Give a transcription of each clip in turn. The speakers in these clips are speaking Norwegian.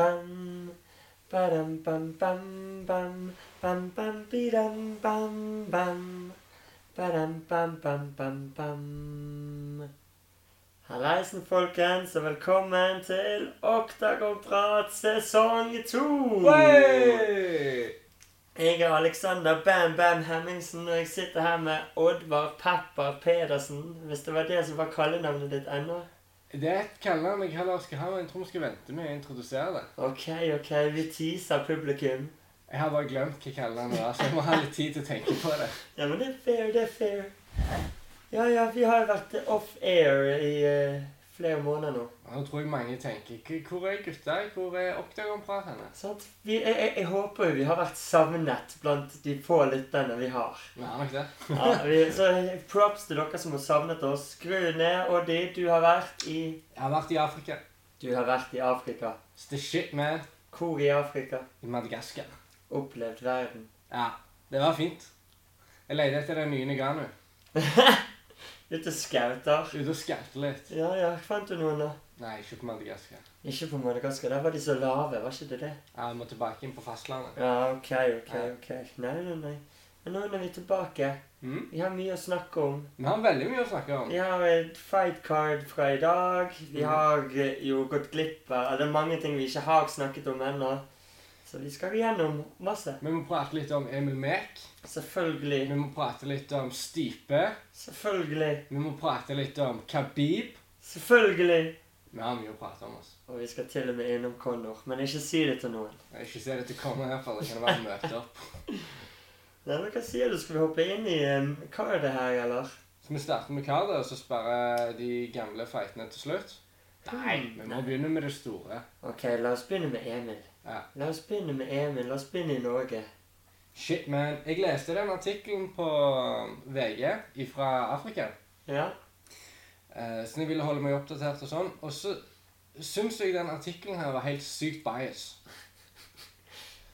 bam. Badam, bam, bam, bam. Bam, bam, bidam, bam, bam. Badam, bam, bam, bam, bam. Hallaisen, folkens, og velkommen til Oktagonprat sesong to. Jeg er Alexander Bam Bam Hemmingsen, og jeg sitter her med Oddvar Pepper Pedersen. Hvis det var det som var kallenavnet ditt ennå. Det er et kallenavn jeg heller skal ha, men jeg tror vi skal vente med å introdusere det. Ok, ok, vi teaser publikum. Jeg har bare glemt hva kallenavnet var, så jeg må ha litt tid til å tenke på det. Ja, men det er fair, det er fair. Ja, ja, vi har vært off-air i eh, flere måneder nå. Nå tror jeg mange tenker "K- Hvor er gutta? Hvor er Oktagonprat henne? Sant? Vi, jeg, jeg, jeg håper jo vi har vært savnet blant de få lytterne vi har. Vi har nok det. Ja, vi, så props til dere som har savnet oss. Skru ned, Oddi. Du har vært i Jeg har vært i Afrika. Du har vært i Afrika. It's the shit, man. Hvor i Afrika? I Madagaskar. Opplevd verden. Ja, det var fint. Jeg leide etter den nye Nagano. Ute og skauter. Ute og skaute litt. Ja, ja. Fant du noen, da? Nei, ikke på Madagaskar. Ikke på Madagaskar. Der var de så lave, var ikke det det? Ja, Vi må tilbake inn på fastlandet. Ja, ok, ok, ok. Nei, nei, nei. Men nå er vi tilbake. Mm. Vi har mye å snakke om. Vi har veldig mye å snakke om. Vi har et fight card fra i dag. Vi mm. har eh, jo gått glipp av Det er mange ting vi ikke har snakket om ennå. Så vi skal gjennom masse. Vi må prate litt om Emil Mek. Selvfølgelig. Vi må prate litt om Stipe. Selvfølgelig. Vi må prate litt om Khabib. Selvfølgelig. Vi har mye å prate om. oss. Og vi skal til og med innom Connor. Men ikke si det til noen. Jeg ikke si det til Kondor i hvert fall. det kan være møte opp. Nei, men Hva sier du? Skal vi hoppe inn i um, Hva er det her, eller? Skal vi starte med Kader, og så sperre de gamle fightene til slutt? Nei, vi må begynne med det store. Ok, la oss begynne med Emil. Ja. La oss begynne med Emil. La oss begynne i Norge. Shit, man. Jeg leste den artikkelen på VG fra Afrika. Ja? Eh, så jeg ville holde meg oppdatert og sånn. Og så syns jeg den artikkelen her var helt sykt bias.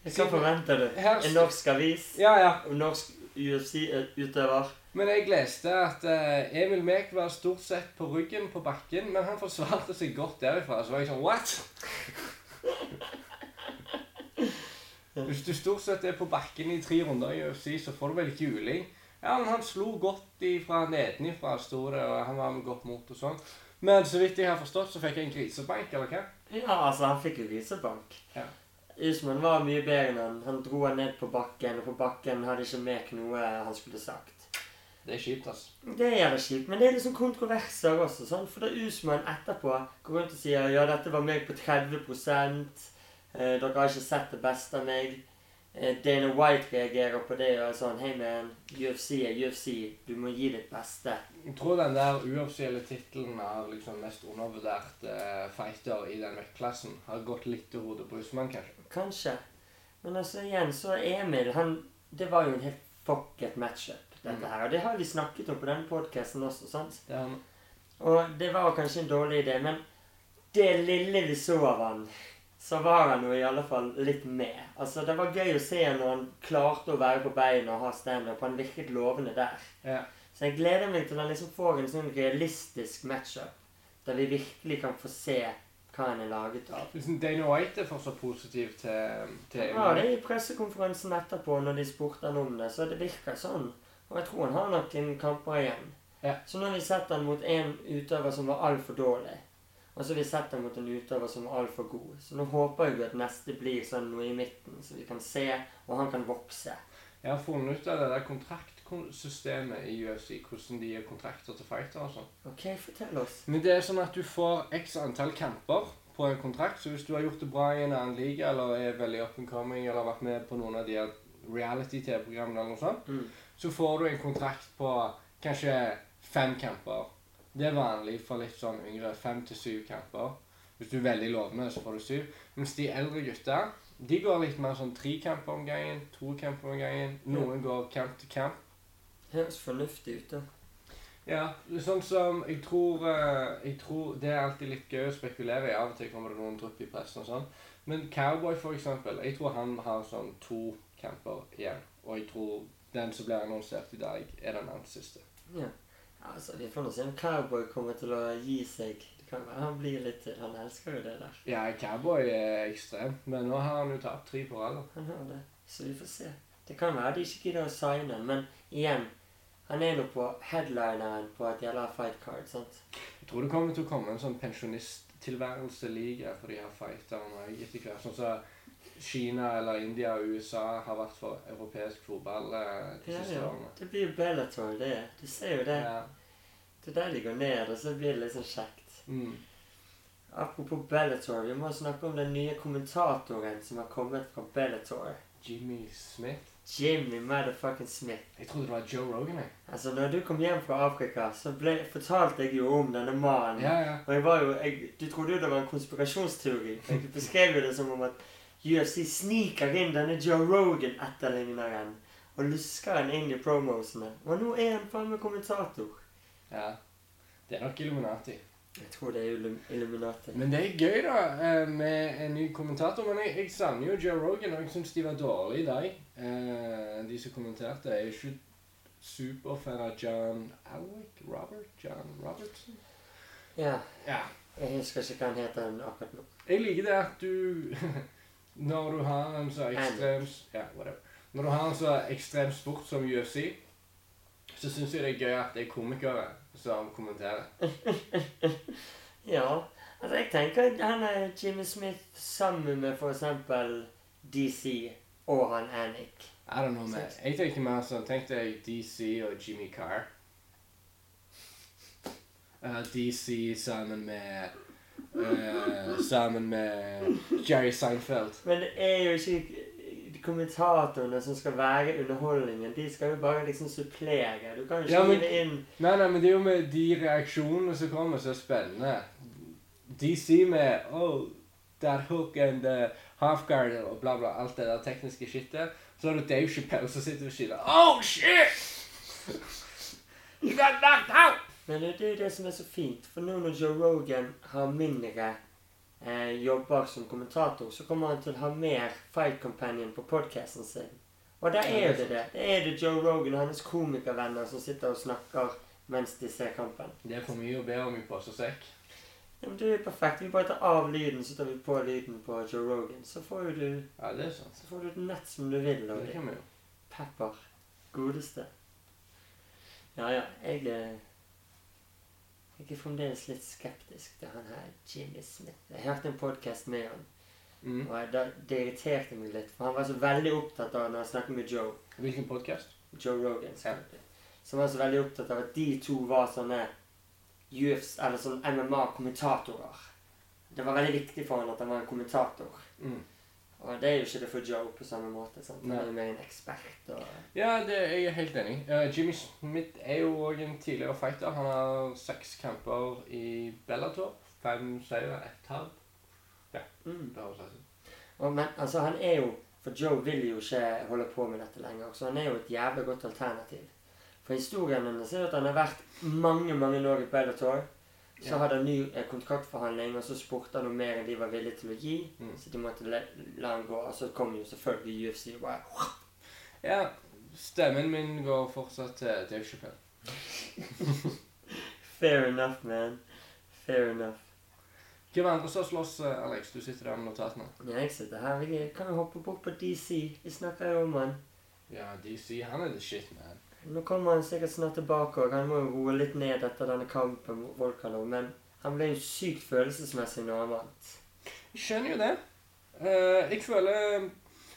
Hva forventer du? Her En norsk avis? Ja, ja. En norsk UFC-utøver? Men jeg leste at eh, Emil Mek var stort sett på ryggen på bakken, men han forsvarte seg godt derifra. Så var jeg sånn What? Hvis du stort sett er på bakken i tre runder i UFC, så får du vel ikke juling. Ja, men han slo godt ifra nedenifra, sto det, og han var med godt mot og sånn. Men så vidt jeg har forstått, så fikk jeg en grisebank, eller hva? Ja, altså, han fikk jo grisebank. Ja. Usman var mye bedre enn han. Han dro han ned på bakken, og på bakken hadde ikke Mek noe han skulle sagt. Det er kjipt, altså. Det er jævlig kjipt, men det er liksom kontroverser også. sånn, For da Usman etterpå går rundt og sier ja, dette var meg på 30 eh, Dere har ikke sett det beste av meg. Eh, Dana White reagerer på det og er sånn Hei, man. UFC er UFC. Du må gi ditt beste. Jeg tror den der uoffisielle tittelen av liksom mest undervurdert eh, fighter i den vektklassen har gått litt til hodet på Usman, kanskje. Kanskje. Men altså igjen, så Emil han, Det var jo en helt fucket matchup, dette Mm. her. Og det har vi snakket om på denne podkasten også, sant? Det er. Og det var kanskje en dårlig idé, men det lille vi så av han, så var han jo i alle fall litt med. Altså, Det var gøy å se når han klarte å være på beina og ha standup. Han virket lovende der. Ja. Så jeg gleder meg til han liksom får en sånn realistisk matchup, der vi virkelig kan få se hva han er laget av. Liksom Dana White er fortsatt positiv til, til Ja, det i pressekonferansen etterpå, når de spurte han om det, så det virker sånn. Og jeg tror han har nok en kamper igjen. Ja. Så nå har vi sett han mot en utøver som var altfor dårlig. Og så har vi sett dem mot en utøver som er altfor god. Så nå håper jeg at neste blir sånn noe i midten, så vi kan se, og han kan vokse. Jeg har funnet ut av det der kontraktsystemet i UFC, hvordan de gir kontrakter til fightere og sånn. Ok, fortell oss. Men det er sånn at du får x antall kamper på en kontrakt, så hvis du har gjort det bra i en annen liga, eller er veldig up and coming, eller har vært med på noen av de reality-TV-programmene eller noe sånt, Mm. så får du en kontrakt på kanskje fem kamper. Det er vanlig for litt sånn yngre. Fem til syv kamper. Hvis du er veldig lovende, så får du syv. Mens de eldre gutta de går litt mer sånn tre kamper om gangen, to kamper om gangen. Noen går kamp til kamp. Høres fornuftig ut, da. Ja, sånn som jeg tror, eh, jeg tror Det er alltid litt gøy å spekulere i. Av og til kommer det noen drypp i pressen og sånn. Men Cowboy, for eksempel, jeg tror han har sånn to kamper igjen. Og jeg tror den som blir annonsert i dag, er den nest siste. Ja. Altså, Vi får nå se om Cowboy kommer til å gi seg. Det kan være han blir litt til. Han elsker jo det der. Ja, Cowboy er ekstrem, men nå har han jo tapt tre på rad. Han har det. Så vi får se. Det kan være de ikke gidder å signe men igjen Han er nå på headlineren på et jævla fight card, sant? Jeg tror det kommer til å komme en sånn pensjonisttilværelse-liga for de her fighterne òg etter hvert. Sånn som Kina eller India og USA har vært for europeisk fotball eh, de Ja, siste årene. Det blir jo Bellator, det. Du ser jo det. Ja. Det er der de går ned, og så blir det litt sånn kjekt. Mm. Apropos Bellator, vi må snakke om den nye kommentatoren som har kommet fra Bellator. Jimmy Smith. Jimmy motherfucking Smith. Jeg trodde det var Joe Rogan. jeg. Altså, når du kom hjem fra Afrika, så ble, fortalte jeg jo om denne mannen. Ja, ja. Og jeg var jo, jeg, Du trodde jo det var en konspirasjonsteori. Jeg beskrev jo det som om at UFC sniker inn denne Joe Rogan-etterligneren og lusker han inn i promosene. Og nå er han faen meg kommentator. ja. Det er nok Illuminati. Jeg tror det er Illuminati. Men det er gøy, da, eh, med en ny kommentator. Men jeg, jeg savner jo Joe Rogan, og jeg syns de var dårlige, de. dag. de som kommenterte. Er ikke superfan av John Alwick? Robert? John Robertson? Ja, Ja. jeg husker ikke hva han heter akkurat nå. Jeg liker det at du Når du har en så ekstrem Ja, whatever. Når du har en så ekstrem sport som UFC, så syns jeg det er gøy at det er komikere som kommenterer. Ja, altså jeg tenker at han er Jimmy Smith sammen med eksempel DC og han Anik. I don't know, man. Jeg tenker mer sånn Tenk deg DC og Jimmy Carr. Uh, DC sammen med eh, Sammen med Jerry Seinfeld. Men det er jo ikke kommentatorene som skal være underholdningen. De skal jo bare liksom supplere. Du kan jo ikke Ja, men- inn Nei, nei, men det er jo med de reaksjonene som kommer, så er spennende. sier med Oh, that hook and the half guard og bla, bla, alt det der tekniske skittet. Så har du Dave Chappelle som sitter ved siden av. Oh, shit! You got knocked out! Men det er jo det som er så fint. For nå når Joe Rogan har mindre eh, jobber som kommentator, så kommer han til å ha mer Fight Companion på podcasten sin. Og der er jo det det. Det er det Joe Rogan og hennes komikervenner som sitter og snakker mens de ser kampen. Det er for mye å be om i pose og sekk. Ja, men det er perfekt. Vi bare tar av lyden, så tar vi på lyden på Joe Rogan. Så får du, Ja, det er sant. så får du et nett som du vil. Og Det kan vi jo. Pepper. Godeste. Ja, ja. Jeg er Jeg er fremdeles litt skeptisk til han her Jimmy Smith. Jeg hørte en podkast med han, Mm. og jeg, da, det irriterte meg litt. For han var så veldig opptatt av når han snakket med Joe, Hvilken podkast? Joe Rogan, Ja. som var så veldig opptatt av at de to var sånne UFC, eller sånn MMA-kommentatorer. Det var veldig viktig for han at han var en kommentator. Mm. Og det er jo ikke det for Joe på samme måte. sant? Han er jo mer en ekspert. og... Ja, det er jeg helt enig i. Eh, Jimmy Smith er jo òg en tidligere fighter. Han har seks kamper i Bellator. Fem seire, ett tap. Mm. Det rett ut. Og, men altså, han er jo For Joe vil jo ikke holde på med dette lenger, så han er jo et jævlig godt alternativ. For historien hennes er jo at han har vært mange mange år i Bellator. Så Ja. hadde han ny eh, kontraktforhandling, og så spurte han om mer enn de var villige til å gi. Mm. Så de måtte la, la han gå. Og så kom jo selvfølgelig UFC og bare Ja, stemmen min går fortsatt til Dave Chappelle. Fair enough, man. Fair enough. Hvem andre som slåss, eh, Alex? Du sitter der med notatene. Ja, jeg sitter her. Jeg kan jo hoppe bort på DC. Vi snakker jo om han. Ja, DC, han er the shit, man. Nå kommer han sikkert snart tilbake, og han må jo roe litt ned etter denne kampen mot Volkanov. Men han ble jo sykt følelsesmessig når han vant. Jeg skjønner jo det. Uh, jeg føler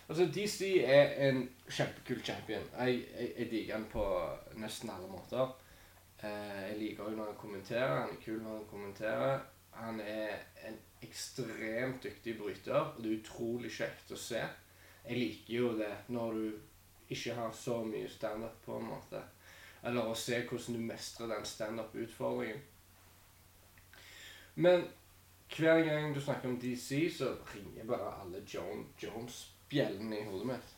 Altså, DC er en kjempekul champion. Jeg, jeg, jeg liker han på nesten alle måter. Uh, jeg liker òg når han kommenterer. Han er kul når han kommenterer. Han er en ekstremt dyktig bryter, og det er utrolig kjekt å se. Jeg liker jo det når du ikke har så mye standup, på en måte. Eller å se hvordan du mestrer den standup-utfordringen. Men hver gang du snakker om DC, så ringer bare alle John Jones-bjellene i hodet mitt.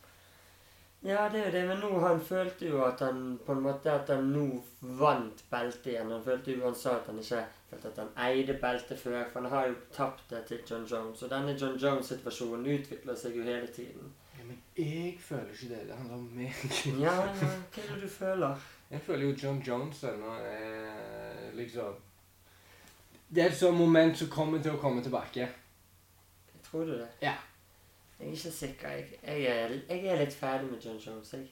Ja, det er jo det, men nå han følte jo at han på en måte at han nå vant beltet igjen. Han følte jo han sa at han ikke følte at han eide beltet før, for han har jo tapt det til John Jones. Og denne John Jones-situasjonen utvikler seg jo hele tiden. Jeg føler ikke det. Det handler om meg. Ja, ja, hva er det du føler? Jeg føler jo John Jones ennå er liksom Det er et sånt moment som kommer til å komme tilbake. Tror du det? Ja. Jeg er ikke sikker. Jeg, jeg, er, jeg er litt ferdig med John Jones. Jeg.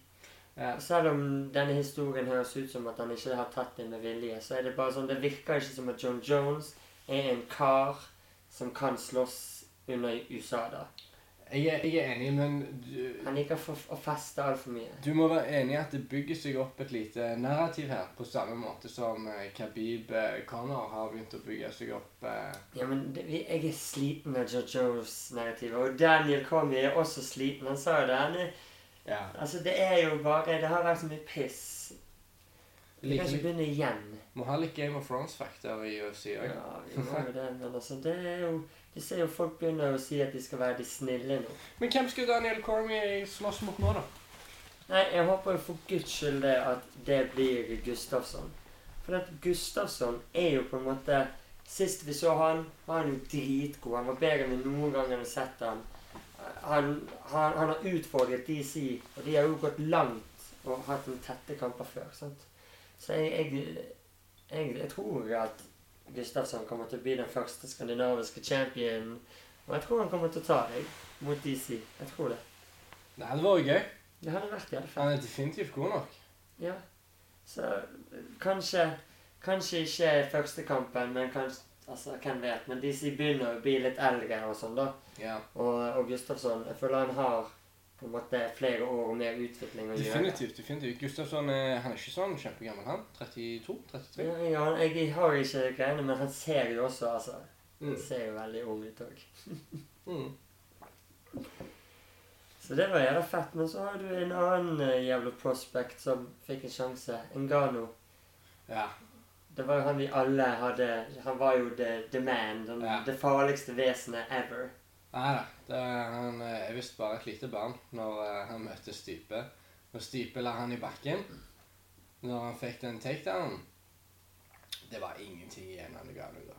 Ja. Selv om denne historien høres ut som at han ikke har tatt det med vilje, så er det bare sånn, det virker ikke som at John Jones er en kar som kan slåss under USA, da. Jeg er, jeg er enig, men du, Han liker for, å feste altfor mye. du må være enig i at det bygger seg opp et lite narrativ her, på samme måte som eh, Khabib eh, Connor har begynt å bygge seg opp. Eh, Ja, men det, jeg er sliten av Jojos narrativ, Og Daniel Comey er også sliten. Han sa jo det. Han er, ja. altså, det er jo bare Det har vært så mye piss. Vi kan ikke begynne igjen. må ha litt Game of Thrones-fakter i UFC òg. Ja, vi må jo det, men altså, det er jo Du ser jo folk begynner å si at de skal være de snille nå. Men hvem skulle Daniel Cormier slåss mot nå, da? Nei, jeg håper jo for guds skyld det at det blir Gustafsson. For at Gustafsson er jo på en måte Sist vi så han, var han jo dritgod. Han var bedre enn vi noen gang hadde sett han. Han, han, han har utfordret DC, og de har jo gått langt og hatt noen tette kamper før. sant? Så jeg, jeg, jeg, jeg tror at Gustafsson kommer til å bli den første skandinaviske championen. Og jeg tror han kommer til å ta deg mot DC. Jeg tror det. Det hadde vært gøy. Det hadde vært fall. Han er definitivt god nok. Ja. Så kanskje Kanskje ikke første kampen, men kanskje Altså, hvem vet. Men DC begynner å bli litt eldre og sånn, da. Ja. Og, og Gustafsson Jeg føler han har på en måte flere år og mer utvikling å gjøre. Definitivt. definitivt. Gustavsson er, han er ikke sånn kjempegammel, han. 32? 33? Ja, ja, jeg har ikke greiene, men han ser jo også altså, Han Mm. ser jo veldig ung ut òg. Mm. Så det var jævla fett. Men så har du en annen uh, jævla prospect som fikk en sjanse. Engano. Ja. Det var jo han vi alle hadde Han var jo the, the man. Den, Ja. Det farligste vesenet ever. Ja, da. Er- Han eh, er visst bare et lite barn når eh, han møter Stipe. Og Stipe la han i bakken når han fikk den takedownen. Det var ingenting igjen av Nagano da.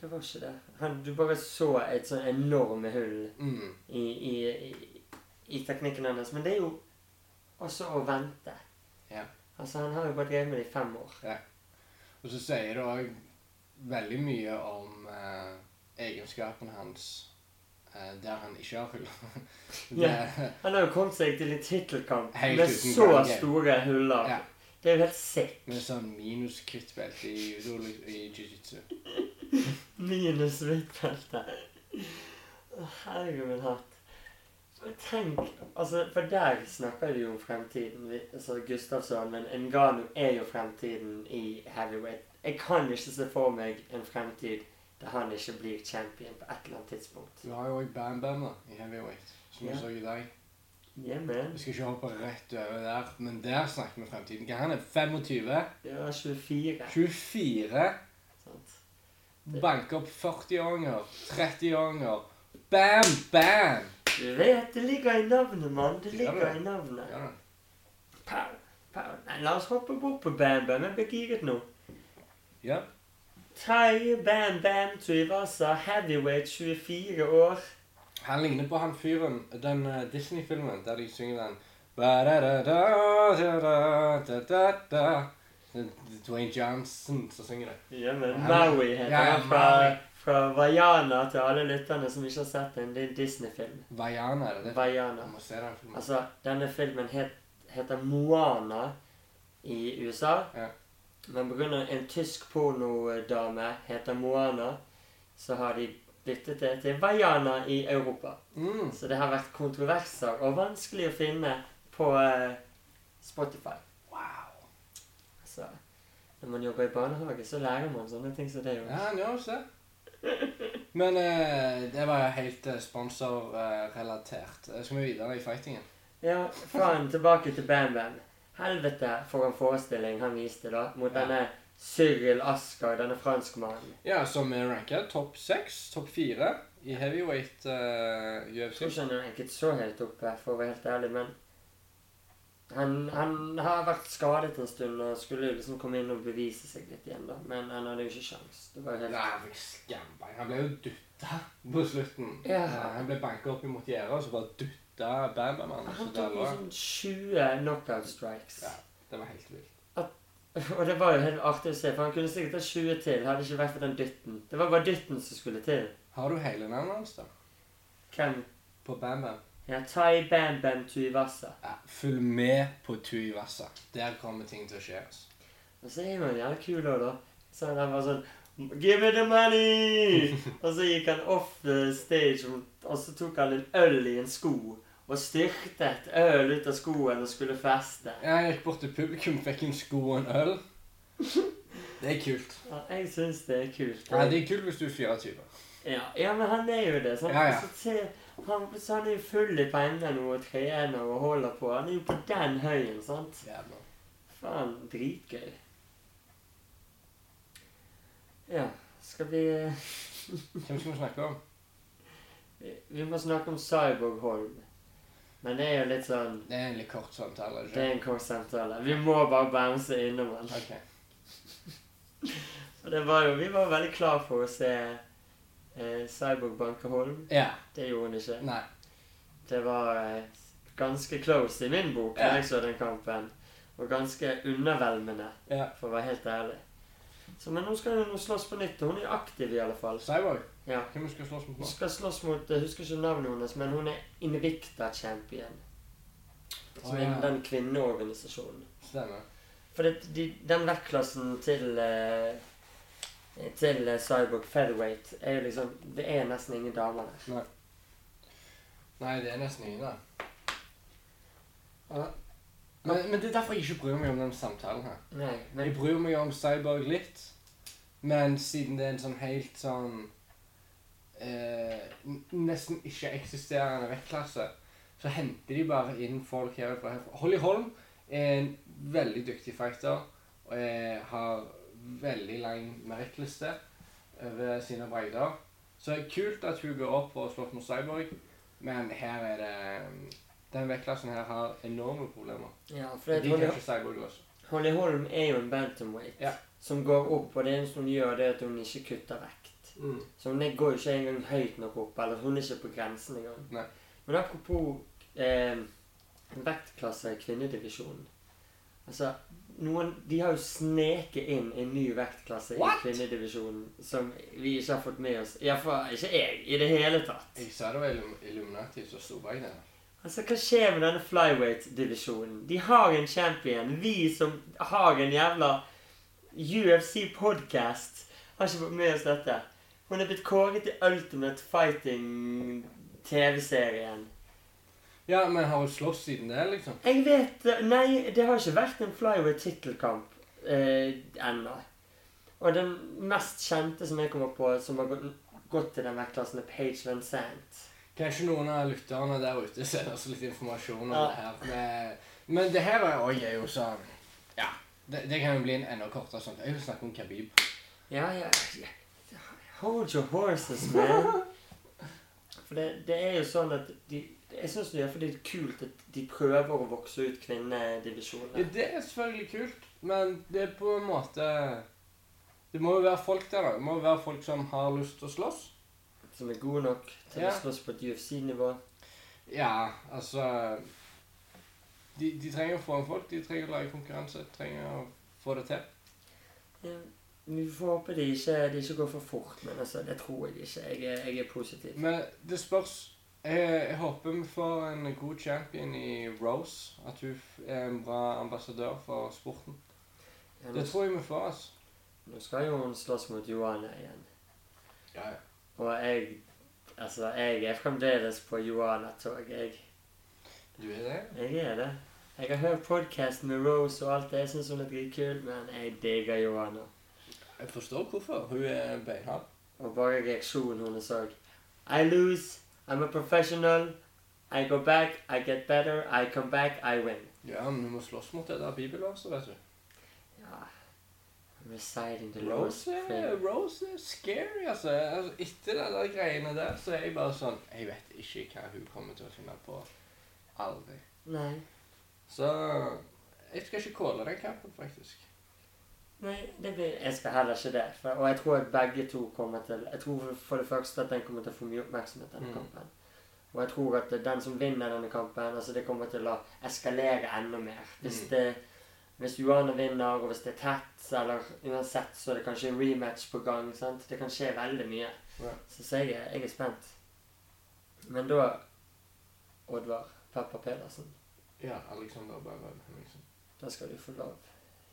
Det var ikke det. Han, du bare så et sånn enorme hull Mm. i, i, i, i teknikken hans. Men det er jo også å vente. Ja. Altså, han har jo bare drevet med det i fem år. Og så sier det òg veldig mye om eh, egenskapene hans eh, der han ikke har hull. Ja. Han har jo kommet seg til en tittelkamp med så gangen. store huller. Ja. Det er jo helt sick. Med sånn minus-kvittbelte i i jiu-jitsu. Minus hvittbelte. Herregud min hatt. Tenk altså, For der snakker vi jo om fremtiden. Altså Gustavsson, men Ngano er jo fremtiden i heavyweight. Jeg kan ikke se for meg en fremtid der han ikke blir champion på et eller annet tidspunkt. Du har jo òg Bam i heavyweight, som vi Ja. så i dag. Yeah, man. Vi skal ikke hoppe rett over der, men der snakker vi fremtiden. Hva han er 25? Ja, 24. 24? Sant? Banker opp 40-åringer, 30-åringer. Bam, bam! Du vet, det ligger i navnet, mann. Det ligger det? i navnet. Ja, da. Pow, pow. Nei, la oss hoppe bort på Bam Bam. Jeg blir giret nå. ja. Tai Bam Bam Tuivasa, heavyweight, 24 år. Han ligner på han fyren, den uh, Disney-filmen der de synger den Dwayne Johnson som synger det. Ja, men Maui heter ja, han fra, fra Vaiana til alle lytterne som ikke har sett den. Det er en Disney-film. Vaiana, er det det? Vaiana. Jeg må se den filmen. Altså, denne filmen het, heter Moana i USA. Ja. Men pga. en tysk pornodame heter Moana, så har de byttet det til Vaiana i Europa. Mm. Så det har vært kontroverser og vanskelig å finne på eh, Spotify. Wow. Så når man jobber i barnehage, så lærer man sånne ting som det. jo. Ja, han gjør også det. Men eh, det var jo helt eh, sponsorrelatert. Eh, skal vi videre i fightingen? Ja, faen, tilbake til Bam Bam. Helvete for en forestilling han viste da, mot Ja. denne Cyril Asker, denne franskmannen. Ja, som er ranket topp seks, topp fire i heavyweight uh, Jeg tror ikke han er ranket så høyt oppe, for å være helt ærlig, men han, han har vært skadet en stund og skulle liksom komme inn og bevise seg litt igjen, da. Men han hadde jo ikke sjans. Det var helt Nei, han fikk skambein. Han ble jo dytta på slutten. Ja. Eh, Han ble banka opp imot gjerdet, og så bare dutta Bam Bam han. Tok jo sånn 20 knockout strikes. Ja. det var helt vilt. Og det var jo helt artig å se, for han kunne sikkert ta 20 til. Hadde ikke vært for den dytten. Det var bare dytten som skulle til. Har du hele navnet hans, da? Hvem? På Bam Bam? Ja, Tai Bam Bam Tuivasa. Ja, følg med på Tuivasa. Der kommer ting til å skje. altså. Og så er han jævla kul òg, da. Så han var sånn Give me the money! og så gikk han off the stage, og så tok han en øl i en sko. Og styrtet øl ut av skoen og skulle feste. Jeg gikk bort til publikum, fikk en sko og en øl. Det er kult. Ja, jeg syns det er kult. Ja, det er kult hvis du er 24. Ja, ja, men han er jo det. Sant? Ja, ja. Så se, han, så han er jo full i penger nå og trener og holder på. Han er jo på den høyen, sant? Jævla. Faen, dritgøy. Ja, skal vi Hvem skal vi snakke om? Vi, vi må snakke om Cyborg Holm. Men det er jo litt sånn Det er en litt kort samtale. Det er en kort samtale. Vi må bare bounce innom den. Okay. Og det var jo, Vi var veldig klar for å se eh, Cyborg banke Holm. Ja. Det gjorde hun ikke. Nei. Det var eh, ganske close i min bok Ja. jeg så den kampen. Og ganske undervelmende, Ja. for å være helt ærlig. Så, men nå skal hun slåss på nytt. Hun er aktiv i alle fall. Cyborg. Ja. Hvem skal slåss mot Hun skal slåss mot Jeg husker ikke navnet hennes, men hun er Invicta-champion. Som Å, er ja. den kvinneorganisasjonen. Stemmer. For det, de, den vektklassen til uh, til uh, Cyborg Featherweight er jo liksom Det er nesten ingen damer der. Nei, det er nesten ingen, der. Ja. Men, men det er derfor jeg ikke bryr meg om den samtalen her. Nei, Jeg bryr meg om Cyborg litt, men siden det er en sånn helt sånn eh, Nesten ikke-eksisterende vektklasse, så henter de bare inn folk herfra. herfra. Holly Holm er en veldig dyktig fighter og jeg har veldig lang merittliste over sine breider. Så det er kult at hun går opp og slåss mot Cyborg, men her er det Den vektklassen her har enorme problemer. ja, for De det, kan Holly, ikke også. Holly Holm er jo en bantamweight Ja. som går opp, og det eneste hun gjør, det er at hun ikke kutter vekt. Så hun er- går jo ikke engang høyt nok opp, eller hun er ikke på grensen engang. Nei. Men apropos eh, vektklasse i kvinnedivisjonen. Altså, noen, de har jo sneket inn en ny vektklasse What? i kvinnedivisjonen som vi ikke har fått med oss. Iallfall ikke jeg, i det hele tatt. Jeg sa det var Illum- Illuminati som sto bak det. Altså, Hva skjer med denne flyweight-divisjonen? De har en champion. Vi som har en jævla UFC-podkast, har ikke fått med oss dette. Hun er blitt kåret til Ultimate Fighting-TV-serien. Ja, men har hun slåss siden det, liksom? Jeg vet Nei, det har ikke vært en flyweight-tittelkamp eh, ennå. Og den mest kjente som jeg kommer på, som har gått, gått til den vektklassen, er Page Van Sant. Kanskje noen av lytterne der ute sender oss litt informasjon om Ja. det her. Men, men det her er, jo sånn Ja. Det, det kan jo bli en enda kortere sånn. Jeg vil snakke om Khabib. Ja, ja, ja. Hold your horses, man. For det, det er jo sånn at de, Jeg syns det er fordi det er kult at de prøver å vokse ut Ja, det er selvfølgelig kult, men det er på en måte Det må jo være folk der, da. Det må jo være folk som har lyst til å slåss. Som er gode nok til Ja. å slåss på et UFC-nivå. Ja, altså de, de trenger å få inn folk. De trenger å lage konkurranse. De trenger å få det til. Ja, vi får håpe de ikke, de ikke går for fort, men altså, det tror jeg ikke. Jeg er, jeg er positiv. Men det spørs jeg, jeg håper vi får en god champion i Rose. At hun er en bra ambassadør for sporten. Ja, nå, Det tror jeg vi får. altså. nå skal jo hun slåss mot Johanna igjen. Ja, ja. Og jeg Altså, jeg er fremdeles på Johanna-tog. Jeg, Du er det? jeg er det. Jeg har hørt podkasten med Rose og alt det. Jeg syns hun er dritkul, men jeg digger Johanna. Jeg forstår hvorfor. Hun er beinhard. Og bare reaksjonen hennes òg. I lose. I'm a professional. I go back. I get better. I come back. I win. Ja, men du må slåss mot det der bibelverset, vet du. Ja. Reciting the Rose Rose er scary, altså. altså. Etter de der greiene der, så er jeg bare sånn Jeg vet ikke hva hun kommer til å finne på. Aldri. Nei. Så jeg skal ikke calle den kampen, faktisk. Nei, det blir, jeg skal heller ikke det. For, og jeg tror at begge to kommer til Jeg tror for det første at den kommer til å få mye oppmerksomhet, denne Mm. kampen. Og jeg tror at den som vinner denne kampen, altså det kommer til å eskalere enda mer. Hvis Mm. det Hvis Johanne vinner, og hvis det er tett, eller uansett, så er det kanskje en rematch på gang. sant? Det kan skje veldig mye. Ja. Så, så jeg, jeg er spent. Men da Oddvar Pepper Pedersen, Ja, Alexander Bergen Henriksen. da skal du få lov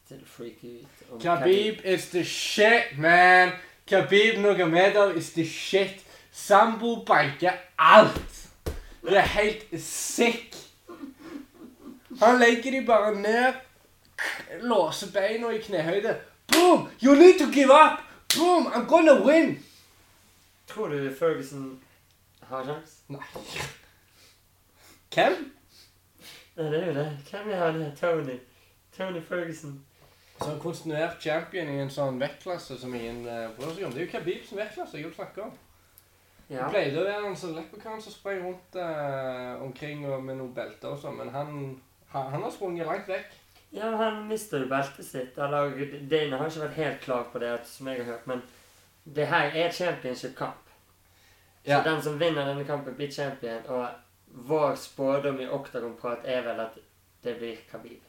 til å freake ut om Khabib is the shit, man. Khabib Nogamedov is the shit. Sambo banker alt. Det er helt sick. Han legger de bare ned, låser beina i knehøyde. Boom! You need to give up! Boom! I'm gonna win! Tror du Ferguson har sjans? Nei. Hvem? Nei, det er jo det. Hvem er han? Tony. Tony Ferguson. Som kontinuert champion i en sånn vektklasse som ingen uh, bryr seg om. Det er jo Khabib som vektklasse jeg vil snakke om. Ja. Det pleide å være en sånn leprechaun som sprang rundt uh, omkring og med noen belter og sånn, men han, han, han har sprunget langt vekk. Ja, han mister jo beltet sitt. Eller Dana har ikke vært helt klar på det, som jeg har hørt. Men det her er championship-kamp. Så Ja. den som vinner denne kampen, blir champion. Og vår spådom i Octagon-prat er vel at det blir Khabib.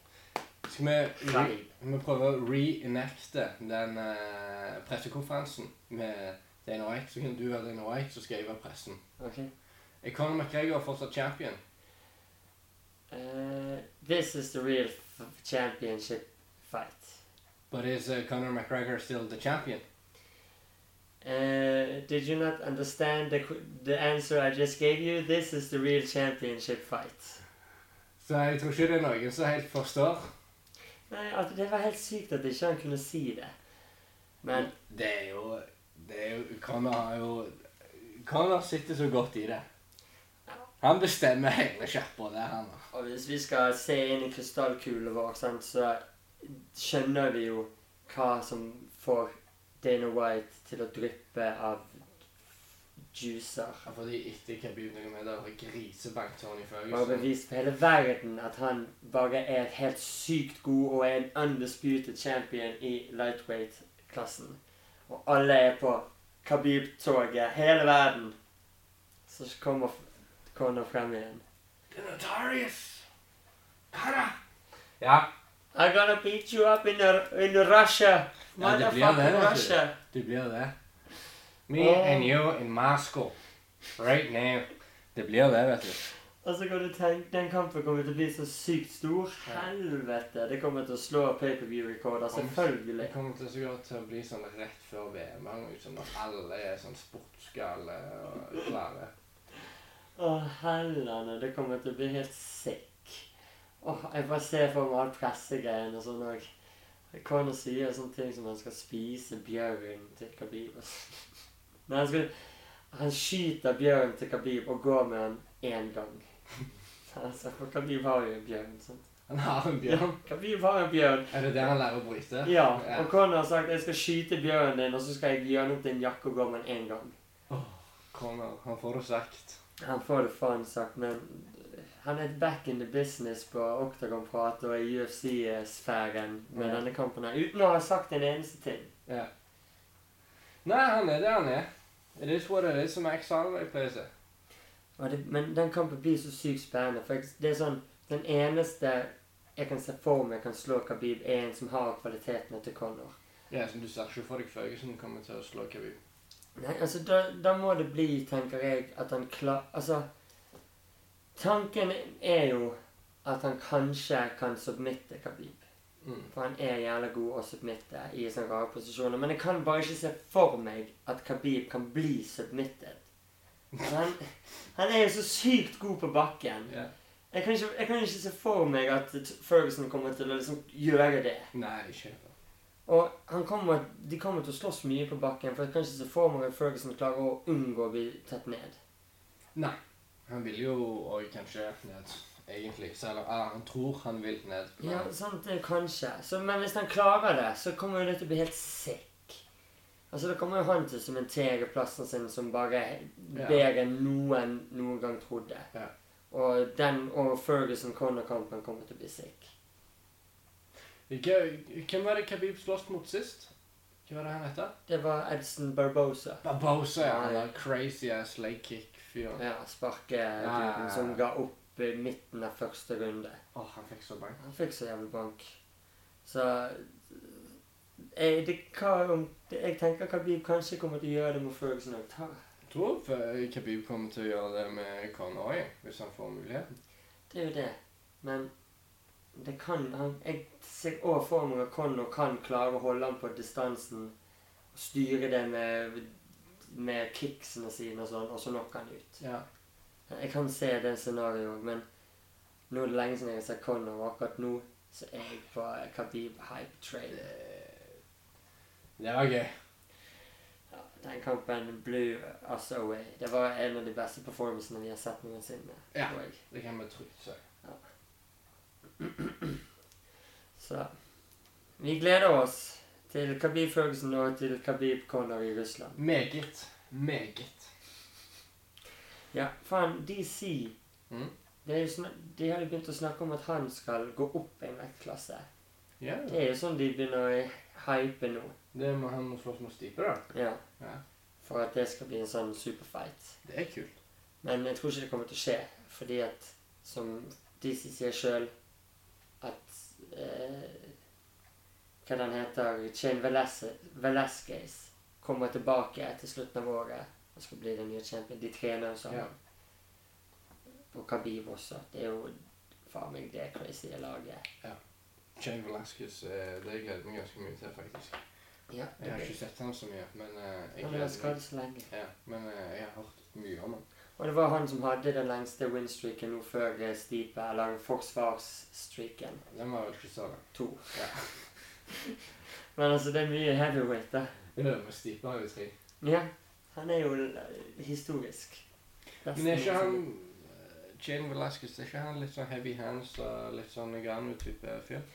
Skal vi, re, vi prøve å reenacte den uh, pressekonferansen med Dana White? Så kan du være Dana White, så skal jeg være pressen. Ok? Er Conor McGregor fortsatt champion? Uh, this is the real championship fight. But is uh, Conor McGregor still the champion? Uh, did you not understand the, the answer I just gave you? This is the real championship fight. Så jeg tror ikke det er noen som helt forstår. Nei, altså, det var helt sykt at ikke han kunne si det. Men Det er jo, det er jo Conor har jo Conor sitter så godt i det. Han bestemmer hele sjappa der, han. og hvis vi skal se inn i krystallkulen vår, sant, så skjønner vi jo hva som får Dana White til å dryppe av juicer. Ja, Fordi etter Khabib Nurmagomedov har grisebank Tony Ferguson Bare bevist for hele verden at han bare er helt sykt god og er en undisputed champion i lightweight-klassen. Og alle er på Khabib-toget, hele verden. Så kommer Conor frem igjen. The Notorious! Para. Ja, I'm gonna beat you up in, in Russia. Ja, det blir det. Russia. det blir det. Me oh. and you in Moscow. Right now. Det blir det, vet du. Og så kan du tenke, Den kampen kommer til å bli så sykt stor. Helvete! Det kommer til å slå pay-per-view-rekorder. Selvfølgelig. Det kommer til sikkert til å bli sånn rett før VM. noe Når alle er sånn sportsgale og klare. Å, hellene. Det kommer til å bli helt sick. Åh, jeg bare ser for meg all pressegreien og sånn òg. Conor sier sånne ting som han skal spise bjørn til Khabib. Nei, han, skal, han skyter bjørn til Khabib og går med han én gang. Altså, for Khabib har jo en bjørn. sant? Han har en bjørn. Ja, Khabib har en bjørn. Er det det han lærer å bryte? Ja, og Conor har sagt jeg skal skyte bjørnen din, og så skal jeg gjøre den til en jakke og gå med den én gang. Conor, han får det sagt. Han får det faen sagt, men han er back in the business på Octagon-prat og i UFC-sfæren med Ja. denne kampen her, uten å ha sagt en eneste ting. Ja. Nei, han er det han er. It is what it is, som Max Harvey pleier å. Men den kampen blir så sykt spennende, for det er sånn Den eneste jeg kan se for meg kan slå Khabib, er en som har kvalitetene til Conor. Ja, som du ser ikke for deg Ferguson kommer til å slå Khabib. Nei, altså, da, da må det bli, tenker jeg, at han klar... Altså Tanken er jo at han kanskje kan submitte Khabib. Mm. For han er jævla god å submitte i sånne rare posisjoner. Men jeg kan bare ikke se for meg at Khabib kan bli submittet. Han, han er jo så sykt god på bakken. Yeah. Jeg kan, ikke, jeg kan ikke se for meg at Ferguson kommer til å liksom gjøre det. Nei, ikke Og han kommer, de kommer til å slåss mye på bakken, for jeg kan ikke se for meg at Ferguson klarer å unngå å bli tatt ned. Nei. Han vil jo òg kanskje ned, egentlig. Selv om ah, han tror han vil ned. men- Ja, sant, det er kanskje. Så, men hvis han klarer det, så kommer jo det til å bli helt sick. Altså, Da kommer jo han til å sementere plassen sin som bare bedre enn noen noen gang trodde. Ja. Og den og Ferguson-Connor-kampen kommer til å bli sick. Hvem var det Khabib sloss mot sist? Hva var det han heter? Det var Edson Barbosa. Barbosa, ja. Han der crazy ass leg kick-fyren. Ja, sparkeduden Ja, som ga opp i midten av første runde. Åh, han fikk så bank. Han fikk så jævlig bank. Så jeg, det, hva om, det, jeg tenker Khabib kanskje kommer til å gjøre det med Ferguson òg. Jeg tror f- Khabib kommer til å gjøre det med Conor hvis han får muligheten. Det er jo det. Men det kan han, Jeg ser òg for meg at Connor kan klare å holde han på distansen. Og styre det med, med kicksene sine og sånn, og så knocker han ut. Ja. Jeg kan se det scenarioet men nå er det lenge siden jeg har sett Connor, og akkurat nå så er jeg på Khabib hype trail. Det, det var gøy. Ja, den kampen blew us away. Det var en av de beste performancene vi har sett noensinne. Ja. Det kan vi trygt si. Så vi gleder oss til Khabib Ferguson og til Khabib Connor i Russland. Meget. Meget. Ja, faen, DC Mm. De har jo begynt å snakke om at han skal gå opp en vektklasse. Yeah. Det er jo sånn de begynner å hype nå. det må han må slåss mot Stipe, da. Ja, Ja. For at det skal bli en sånn superfight. Det er kult. Men jeg tror ikke det kommer til å skje, fordi at som DC sier sjøl, Hva den heter Chain Velasquez, kommer tilbake til slutten av året og skal bli den nye champion. De trener sammen. Ja. Og Khabib også. Det er jo faen meg det crazy laget. Shane Velasquez, eh, det gleder meg ganske mye til, faktisk. Ja, Jeg har ikke sett ham så mye, men uh, jeg gleder meg. Ja, men eh, jeg har hørt mye om han. Og det var han som hadde den lengste winstreaken nå før eh, Stipe, eller forsvarsstreaken. Den var vel ikke så lang. To. Ja. Men altså, det er mye heavyweight, da. Er med Stipe har jo tre. Ja, han er jo eh, historisk. Best Men er ikke han eh, Shane Velasquez, er ikke han litt sånn heavy hands og litt sånn Nagano-type fyr?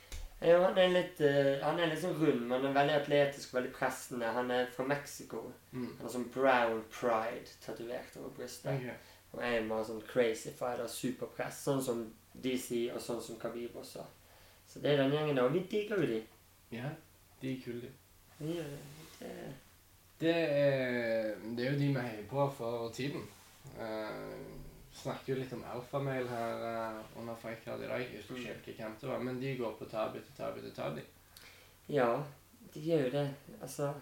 Jo, han er litt uh, Han er litt sånn rund, men er veldig atletisk, veldig pressende. Han er fra Mexico. Mm. Han har sånn brown pride tatovert over brystet. Okay. Og er bare sånn crazy fighter, superpress. Sånn som DC, og sånn som Khabib også. Så det er den gjengen der. Og vi digger jo de. Ja, de er kule, de. Ja, det. det. Det er, det er jo de vi heier på for tiden. Uh, snakket jo litt om alfamail her uh, under Fightcard i dag. Jeg husker ikke hvem det var, men de går på tabi til tabi til tabi. Ja, de gjør jo det. Altså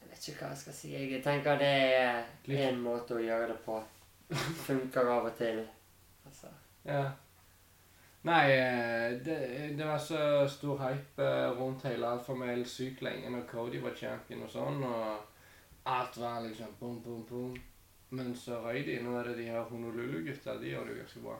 Jeg vet ikke hva jeg skal si. Jeg tenker det er én måte å gjøre det på. Funker av og til. Altså. Ja. Nei, eh, det, det var så stor hype eh, rundt hele alfamail sykt lenge når Cody var champion og sånn, og alt var liksom bom, bom, bom. Men så røy de. Nå er det de her Honolulu-gutta. De gjør det jo ganske bra.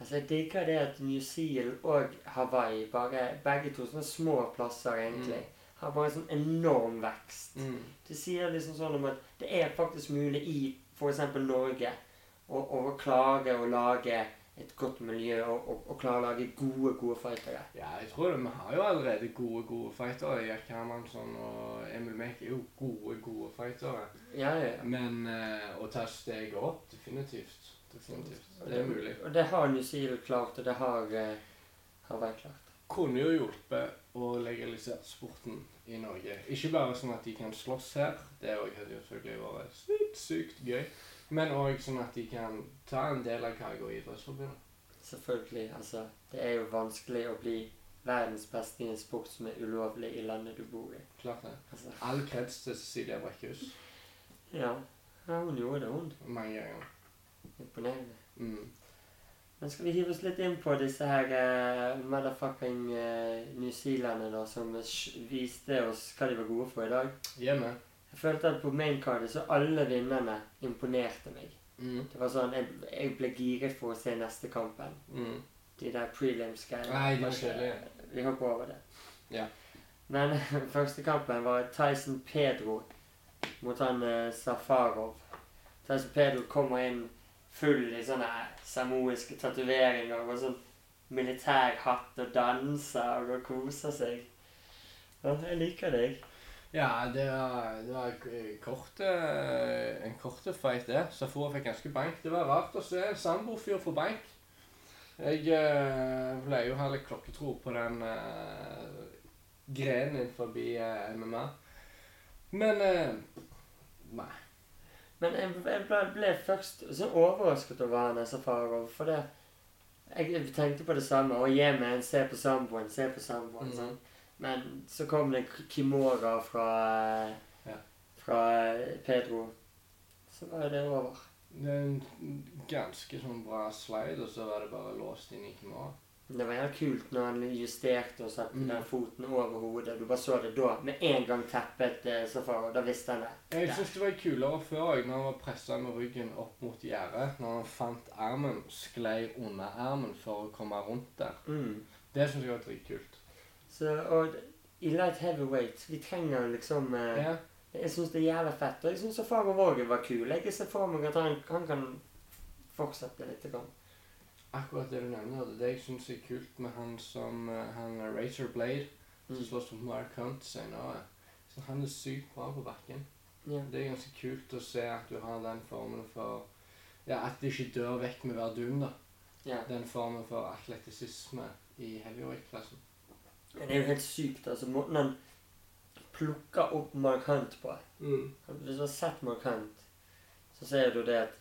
altså jeg digger det at New Zealand og Hawaii, bare begge to sånne små plasser egentlig, har bare en sånn enorm vekst. Mm. Det sier liksom sånn om at det er faktisk mulig i f.eks. Norge å, å klage og lage et godt miljø og, og, og klare å lage gode, gode fightere. Ja, jeg tror det. Vi har jo allerede gode, gode fightere. Jack Hermansson og Emil Mek er jo gode, gode fightere. Ja, ja. Men uh, å ta steget opp, definitivt. Definitivt. Det er mulig. Og det har New Zealand klart, og det har uh, Hawaii klart. Kunne jo hjulpet å legalisere sporten i Norge. Ikke bare sånn at de kan slåss her, det òg hadde jo selvfølgelig vært sykt, sykt gøy. Men òg sånn at de kan ta en del av kaka i Idrettsforbundet. Selvfølgelig. Altså, det er jo vanskelig å bli verdens beste i en sport som er ulovlig i landet du bor i. Klart det. Altså, All kreds til Cecilia Brekkhus. ja. ja, hun gjorde det, hun. Mange ganger. Imponerende. Mm. Men skal vi hive oss litt inn på disse her uh, motherfucking uh, newzealenderne da, som viste oss hva de var gode for i dag? Hjemme. Jeg følte at på maincardet så alle vinnerne imponerte meg. Mm. Det var sånn, jeg, jeg ble giret for å se neste kampen. Mm. De der prelims-greiene. Vi hopper over det. Ja. Men første kampen var Tyson Pedro mot han uh, Safarov. Tyson Pedro kommer inn full i sånne samoiske tatoveringer og sånn militær hatt og danser og koser seg. Ja, jeg liker deg. Ja, det var, det var k- kort, eh, en kort fight, det. Safora fikk ganske bank. Det var rart å se en samboerfyr få bank. Jeg eh, pleier jo å ha litt klokketro på den eh, grenen innenfor eh, MMA. Men Nei. Men jeg, jeg ble, ble først så overrasket over han Safarov, for det Jeg tenkte på det samme. Å gi meg en se på samboen, se på samboen. Mhm. sånn. Men så kom det Kimora fra, eh, Ja. fra eh, Pedro. Så var det over. Det er en ganske sånn bra slide, og så var det bare låst inn i Kimora. Det var helt kult når han justerte og satte Mm. den foten over hodet. Du bare så det da. Med en gang teppet så far, og Da visste han det. Jeg syns det var kulere før òg, når han var pressa med ryggen opp mot gjerdet. Når han fant armen, sklei under armen for å komme rundt der. Mm. Det syns jeg var dritkult. Så, og i light heavyweight Vi trenger liksom eh, Ja. Jeg syns det er jævla fett. Og jeg syns Faro Vågen var kul. Jeg ser for meg at han, han kan fortsette litt. Grann. Akkurat det du nevner, det det jeg syns er kult med han som eh, han er Razor Blade, som Mm. slåss mot Mark Hunt senere. Så han er sykt bra på bakken. Ja. Det er ganske kult å se at du har den formen for Ja, at de ikke dør vekk med hver dun, da. ja. Den formen for atletisisme i heavyweight-klassen. Det er jo helt sykt. altså Måten han plukker opp Mark Hunt på. Mm. Hvis du har sett Mark Hunt, så ser du det at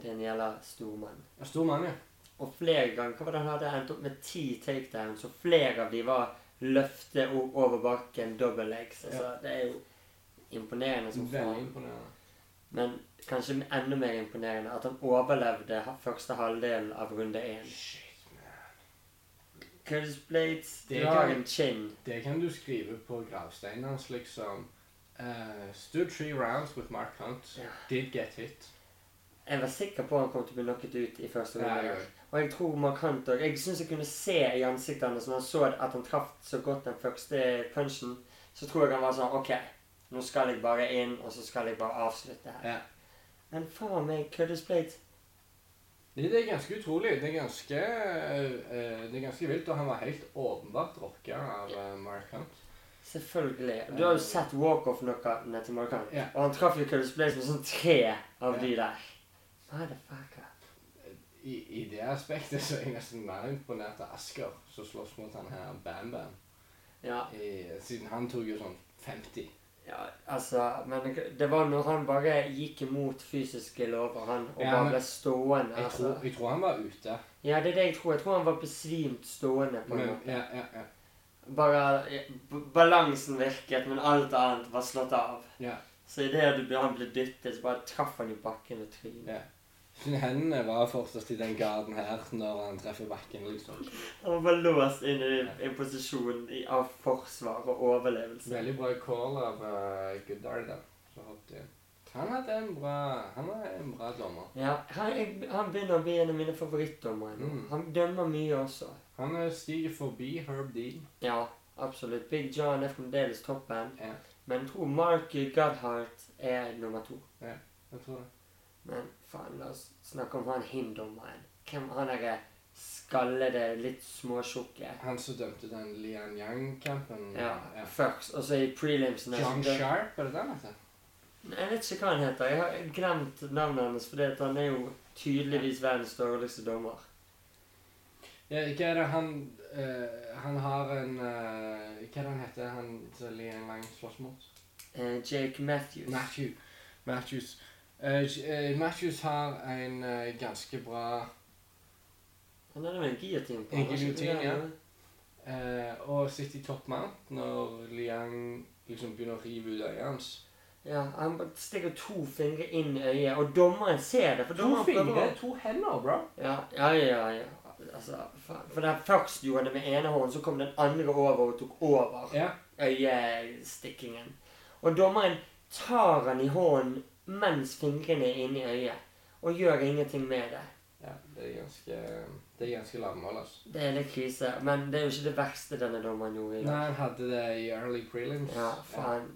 det er en jævla stor mann. Ja, stor mann, ja. Og flere ganger hva var det han hadde endt opp med ti takedowns, og flere av de var løfte over bakken, double legs. Altså, Det er jo imponerende som faen. Men kanskje enda mer imponerende at han overlevde første halvdelen av runde én. Blades, Det kan-. Det kan du skrive på gravsteinen hans, liksom. Uh, stood three rounds with Mark Hunt. Ja. Did get hit. Jeg var sikker på han kom til å bli knocket ut i første runde. Ja, òg. Og jeg tror Mark Hunt og Jeg syns jeg kunne se i ansiktet hans når han så at han traff så godt den første punchen. Så tror jeg han var sånn OK, nå skal jeg bare inn, og så skal jeg bare avslutte her. Ja. Men faen meg, Curtis Blades Det, det er ganske utrolig. Det er ganske, eh, det er ganske vilt. Og han var helt åpenbart rocka av eh, Mark Hunt. Selvfølgelig. Du har jo sett walk-off-knockene til Mark Hunt. Ja. Og han traff jo Curtis Blaze med sånn tre av Ja. de der. Motherfucker. I, I det aspektet så er jeg nesten mer imponert av Asker, som slåss mot han her Bam Bam. Ja, I, siden han tok jo sånn 50. ja, altså Men det var når han bare gikk imot fysiske lover, han, og Ja, bare men- ble stående. Jeg altså. tror, jeg tror han var ute. Ja, det er det jeg tror. Jeg tror han var besvimt stående. på en Men, måte. ja, ja, ja. Bare ja, b- Balansen virket, men alt annet var slått av. ja. Så idet han ble dyttet, så bare traff han i bakken og trynet. ja. Sine hendene var fortsatt i den garden her når han treffer bakken, liksom. Han var låst inn i en posisjon i, av forsvar og overlevelse. Veldig bra call av uh, Goodard der, Så hoppet jeg. Han hadde en bra, han er en bra dommer. Ja, han, han begynner å bli en av mine favorittdommere nå. Mm. Han dømmer mye også. Han eh, stiger forbi Herb Dean. Ja, absolutt. Big John er fremdeles toppen. Ja, Men jeg tror Mark Godhart er nummer to. Ja, jeg tror det. Men faen, la oss snakke om han hindommeren. Hvem han derre skallede, litt småtjukke Han som dømte den Lian Yang-kampen. Ja, først, Og så i prelimsene John det- Sharp, er det den heter? Jeg vet ikke hva han heter. Jeg har glemt navnet hans, fordi han er jo tydeligvis verdens dårligste dommer. Ja, hva er det han uh, Han har en uh, Hva er det han heter, han som Lian Yang slåss mot? Uh, Jake Matthews. Matthew. Matthews. Eh, Matthews har en uh, ganske bra Han er en giotin på En giljotin, ja. eh, Og sitter i toppmant når Liang liksom begynner å rive ut øyet hans. Ja, han stikker to fingre inn i øyet, og dommeren ser det. For To dommeren prøver fingre, å- to hender, bro. Ja, ja, ja. ja. Altså, faen. For der først gjorde han det med ene hånden, så kom den andre over og tok over Ja. øyestikkingen. Og dommeren tar han i hånden mens fingrene er inni øyet, og gjør ingenting med det. ja det er ganske Det er ganske lavmål, altså. Det er litt krise, men det er jo ikke det verste denne dommeren gjorde i Nei, dag. han hadde det i early prelims. Ja, faen.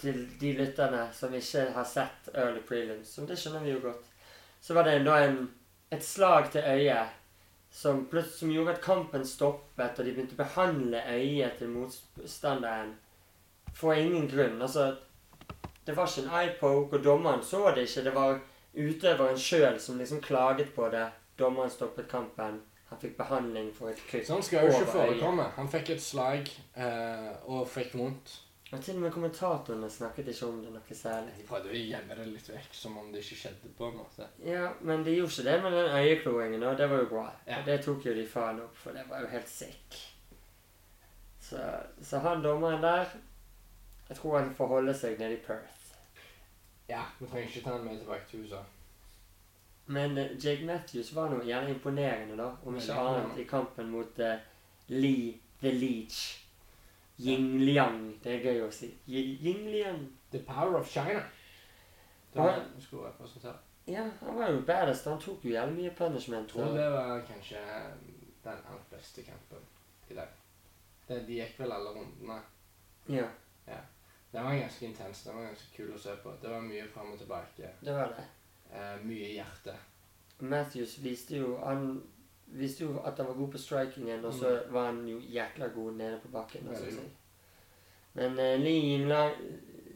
Til de lytterne som ikke har sett Early Prelims, som det skjønner vi jo godt, så var det da en, et slag til øyet som, som gjorde at kampen stoppet, og de begynte å behandle øyet til motstanderen for ingen grunn. Altså, det var ikke en eye-poke, og dommeren så det ikke. Det var utøveren sjøl som liksom klaget på det. Dommeren stoppet kampen. Han fikk behandling for et kutt. Sånn skal jo ikke forekomme. Han fikk et slag eh, og fikk vondt. Og til og med kommentatorene snakket ikke om det noe særlig. De prøvde å gjemme det litt vekk, som om det ikke skjedde. på en måte. Ja, men de gjorde ikke det med den øyekloingen, og det var jo bra. Ja. Det tok jo de faen opp, for det var jo helt sick. Så, så han dommeren der Jeg tror han får holde seg nede i Perth. Ja, Vi trenger ikke ta den med tilbake til USA. Men eh, Jake Matthews var nå gjerne imponerende, da. Om ikke Veldig annet imponerende. i kampen mot eh, Lee the Leech. Ying Liang. Det er gøy å si. Ying Liang. The Power of China. Det Ja. var vi skulle representere. Ja, han var jo baddest. Han tok jo jævlig mye punishment. Jeg tror og- det var kanskje den aller beste kampen i dag. Det, de gikk vel alle rundene. Ja, Den var ganske intens. Den var ganske kul å se på. Det var mye fram og tilbake. det var det. Eh, mye hjerte. Matthews viste jo Han viste jo at han var god på strikingen, og så var han jo jækla god nede på bakken. Altså, si. Men eh, Ling,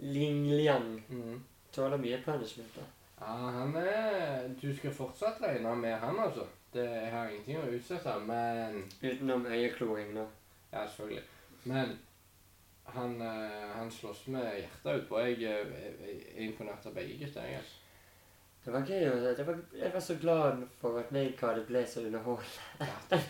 Ling Liang mm. tåler mye punishment. da. Ja, han er Du skal fortsatt regne med han, altså. Det jeg har ingenting å utsette, men Utenom øyekloring, da. Ja, selvfølgelig. Men han, eh, han slåss med hjertet utpå. Jeg eh, er imponert av begge gutter. jeg, altså. Det var gøy. å- Det var, jeg var så glad for at Maincardet ble så underholdende.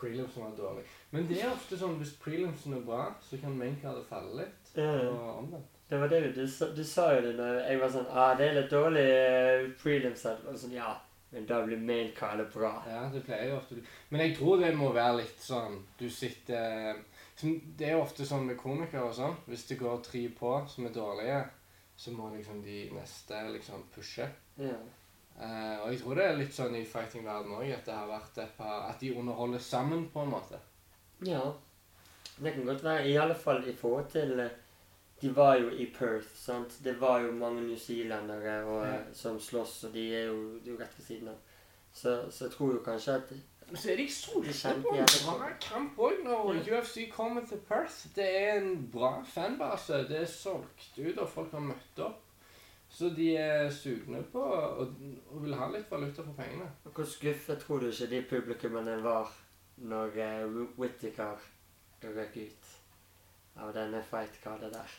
Prelimsen var dårlig. Men det er ofte sånn hvis prelimsen er bra, så kan maincardet falle litt. Og omvendt. Det var det du, du sa jo det når jeg var sånn ah, det er litt dårlig uh, prelims. her." Og sånn, ja, men da blir maincardet bra. Ja, det pleier jo ofte Men jeg tror det må være litt sånn Du sitter Det er jo ofte sånn med komikere og sånn. Hvis det går tre på som er dårlige, så må liksom de neste liksom pushe. Ja. Uh, og jeg tror det er litt sånn i fighting-verden òg, at det har vært et par At de underholder sammen, på en måte. ja. Det kan godt være. I alle fall i forhold til eh, De var jo i Perth, sant. Det var jo mange newzealendere Ja. eh, som slåss, og de er jo, de er jo rett ved siden av. Så, så jeg tror jo kanskje at så er de solgte kjente på en bra kamp òg når UFC kommer til Perth. Det er en bra fanbase. Det er solgt ut, og folk har møtt opp. Så de er sugne på og, og vil ha litt valuta for pengene. Hvor skuffet tror du ikke de publikummene var når uh, Whittaker røk ut av denne fight-kardet der?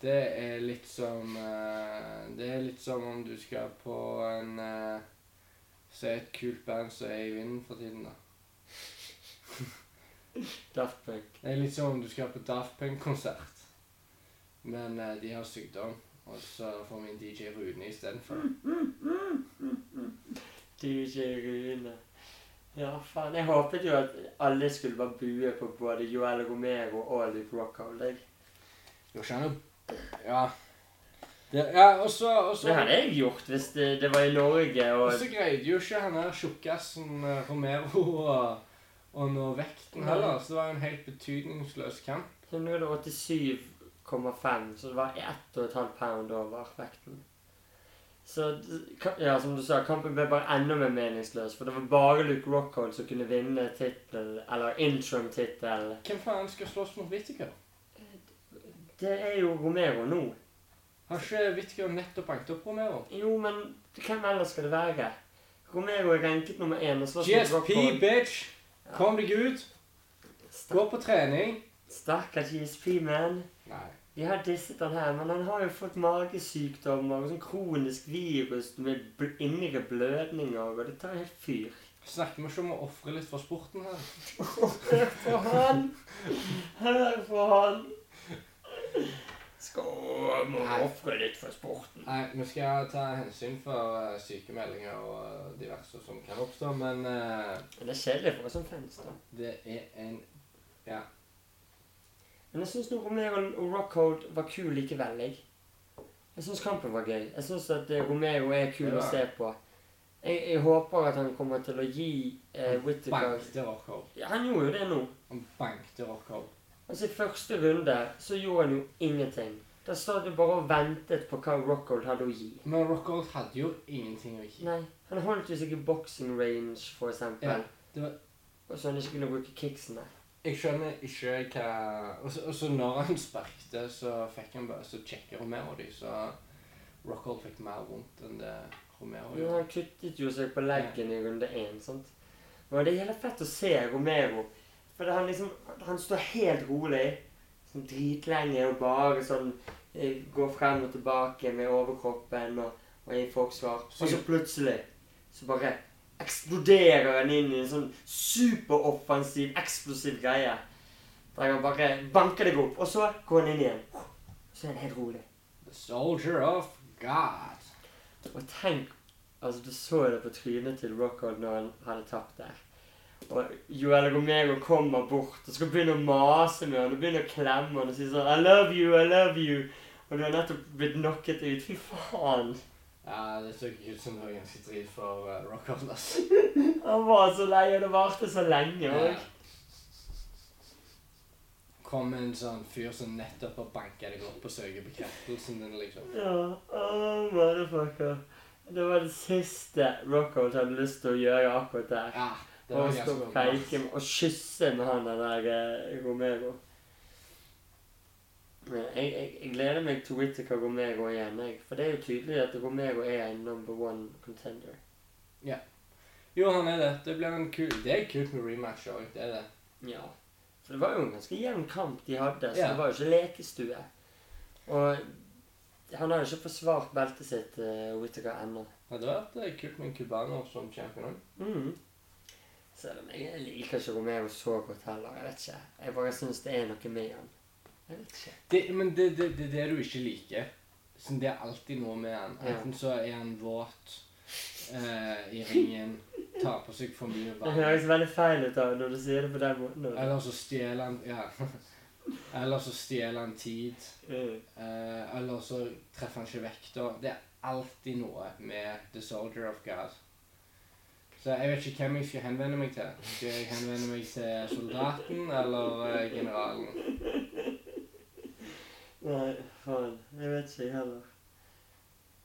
Det er litt som uh, Det er litt som om du skal på en uh, Se et kult band som er i vinden for tiden, da. Daft Punk. Det er litt som om du skal på Daft Punk-konsert, men eh, de har sykdom. Og så får vi en DJ Rune istedenfor. DJ Rune. Ja, faen. Jeg håpet jo at alle skulle bare bue på både Joel Romero og Luke Rockhold. jeg. Jo, ikke han jo Ja. Det, ja, og så og så- Det hadde jeg gjort hvis det, det var i Norge og Og så greide jo ikke han der tjukkasen eh, Romero å nå vekten heller, så det var en helt betydningsløs kamp. 187,5, så det var 1,5 pound over vekten. Så ja, som du sa, kampen ble bare enda mer meningsløs. For det var bare Luke Rockhold som kunne vinne tittel, eller interim-tittel. Hvem faen skal slåss mot Whittaker? Det er jo Romero nå. Har ikke Whittaker nettopp banket opp Romero? Jo, men hvem ellers skal det være? Romero er ranket nummer én GSP, bitch! Kom deg ut! Gå på trening! Stakkars GSP, man. Nei. De har disset han her, men han har jo fått magesykdommer og sånn kronisk virus med indre blødninger, og det tar helt fyr. Snakker vi ikke om å ofre litt for sporten her? Hør på han! Hør på han! Skal må Nei. ofre litt for sporten. Nei, vi skal ta hensyn for uh, sykemeldinger og diverse som kan oppstå, men uh, det er oss som fans, da. det er en Ja. Men jeg syns Romeo og Rockhold var kul likevel, jeg. Jeg syns kampen var gøy. Jeg syns at Romeo er kul å se på. Jeg, jeg håper at han kommer til å gi eh, Whittaker Bankte Rockhold. ja, Han gjorde jo det nå. Han bankte Rockhold. Altså I første runde så gjorde han jo ingenting. Da stod du bare og ventet på hva Rockhold hadde å gi. Men Rockhold hadde jo ingenting å gi. Nei, Han holdt jo i boxing range, for eksempel. Ja, det var- Og så han ikke kunne bruke kicksene. Jeg skjønner ikke hva Og så- når han sparkte, så fikk han bare Så sjekka Romero de, så Rockhold fikk mer vondt enn det Romero Ja, gjorde. han kuttet jo seg på leggen i runde én. sant? Men det er jævlig fett å se Romero. For han liksom Han står helt rolig. sånn dritlenge og bare sånn eh, går frem og tilbake med overkroppen og, og i forsvar. Og så plutselig så bare eksploderer han inn i en sånn superoffensiv, eksplosiv greie. Der han bare banker deg opp, og så går han inn igjen. Så er han helt rolig. The soldier of God. Og tenk Altså, du så det på trynet til Rockhold når han hadde tapt der. Og Joel Romero kommer bort og skal begynne å mase med han og begynne å klemme han og si sånn I love you, I love you. Og du har nettopp blitt knocket ut. Fy faen. Ja, det så ikke ut som det var ganske drit for uh, Rockhold, ass. Han var så lei, og det varte så lenge Ja. òg. Kom en sånn fyr som nettopp har banka deg opp og søker bekreftelsen din, liksom. Ja. Oh, motherfucker. Det var det siste Rockhold hadde lyst til å gjøre akkurat der. Ja, Og stå og med- og kysse med han der eh, Romero. Jeg, jeg, jeg gleder meg til Whittaker Romero igjen, jeg. For det er jo tydelig at Romero er en number one contender. Ja. Jo, han er det. Det blir en kul Det er kult med rematch òg. Det er det. Ja. For det var jo en ganske jevn kamp de hadde, så Ja. det var jo ikke lekestue. Og han har jo ikke forsvart beltet sitt, uh, Whittaker, ennå. Det hadde vært eh, kult med en cubaner som champion òg. Mm. Selv om jeg liker ikke Romero så godt heller. Jeg vet ikke. Jeg bare syns det er noe med han. Jeg vet ikke. Det, men det er det, det, det du ikke liker. Så det er alltid noe med han. Enten så er han våt eh, i ringen, tar på seg for mye Det vann, høres veldig feil ut av når du sier det på den måten. eller så stjeler han Ja. Eller så stjeler han tid. Mm. Eh, eller så treffer han ikke vekta. Det er alltid noe med The Soldier of God. Så jeg vet ikke hvem jeg skal henvende meg til. Skal jeg henvende meg til soldaten eller eh, generalen? Nei, faen. Jeg vet ikke, jeg heller.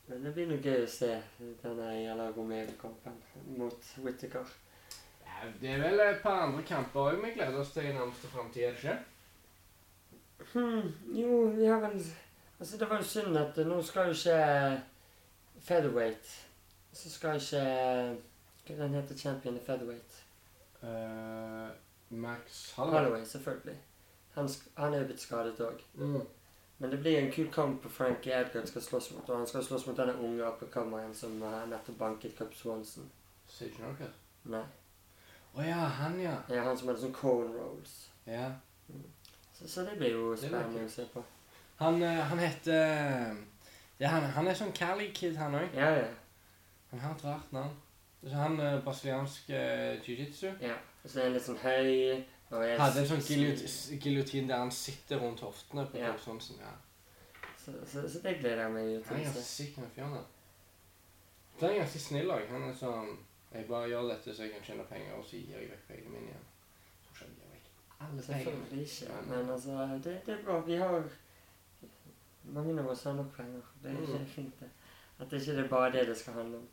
Men det blir noe gøy å se denne jævla Romeo-kampen mot Whittaker. Ja, det er vel et par andre kamper òg vi gleder oss til i nærmeste framtid, er det ikke? Hmm, jo, vi har vel Altså, det var jo synd at nå skal jo ikke featherweight Så skal ikke Hva den heter champion i featherweight? Uh, Max Holloway. Holloway, selvfølgelig. Han, han er jo blitt skadet òg. Mm. Men det blir en kul kamp på Frankie Edgar skal slåss mot. Og han skal slåss mot denne unge uppercomeren som uh, nettopp banket Cup Swanson. Sier ikke noe? Nei. Å ja, han ja. Er han som hadde sånn cone rolls. ja. Så, så det blir jo spennende å se på. Han, uh, han heter ja, han, han er sånn Cali-kid, han òg. Ja, ja. Han har et rart navn. Så han uh, brasiliansk uh, jiu-jitsu ja. Og så er han litt sånn høy. Er hadde en sånn giljotin der han sitter rundt hoftene på Ja. sånn som ja. Så, så, så det gleder jeg meg til. Han er ganske syk, den fyren der. Så er ganske snill òg. Han er sånn Jeg bare gjør dette så jeg kan tjene penger, og så gir jeg vekk pengene mine igjen. Så skjønner jeg vekk alle pengene. Ikke. Men altså, det, det er bra. Vi har Mange av oss har nok penger. Det er ikke Mm. fint, det. At det ikke er bare det det skal handle om.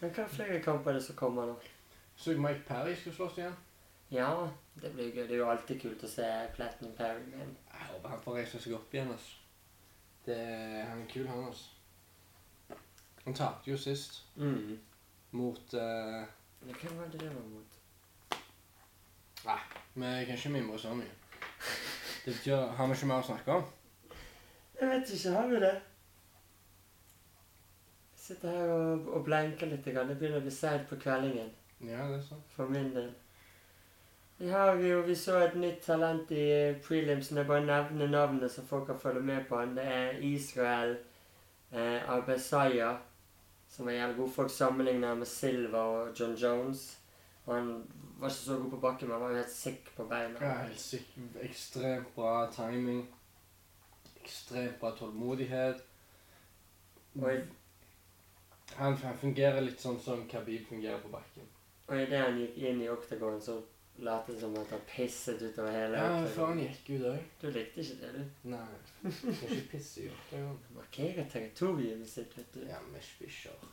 Men hva flere kamper er det som kommer nå? Så Mike Perry skulle slåss igjen. Ja, det blir gøy. Det er jo alltid kult å se Platinum Perry. igjen. Jeg håper han får reise seg opp igjen. altså. Det, han er kul, han. altså. Han tapte jo sist mm. mot uh, Hvem var det det var mot? Vi kan ikke mimre så mye. Det betyr Har vi ikke mer å snakke om? Jeg vet ikke. Har vi det? Sitter her og, og blenker litt. grann. Det begynner å bli seint på kveldingen. Ja, det er sånn. For min del. Vi har jo, vi så et nytt talent i prelimsen. Jeg bare nevner navnet så folk kan følge med på han. Det er Israel eh, Abesaya. Som er jævlig god. Folk sammenligner med Silva og John Jones. Og han var ikke så god på bakken, men han var jo helt sick på beina. Ja, helt sick. Ekstremt bra timing. Ekstremt bra tålmodighet. Og Han, han fungerer litt sånn som Khabib fungerer på bakken. og idet han gikk inn i oktagonen, så lot det som at han pisset utover hele Ja, for før han gikk ut òg. Du likte ikke det, du? Nei. Skal ikke pisse i oktagon. Markerer territoriet sitt, vet du. Ja, vi spisjer.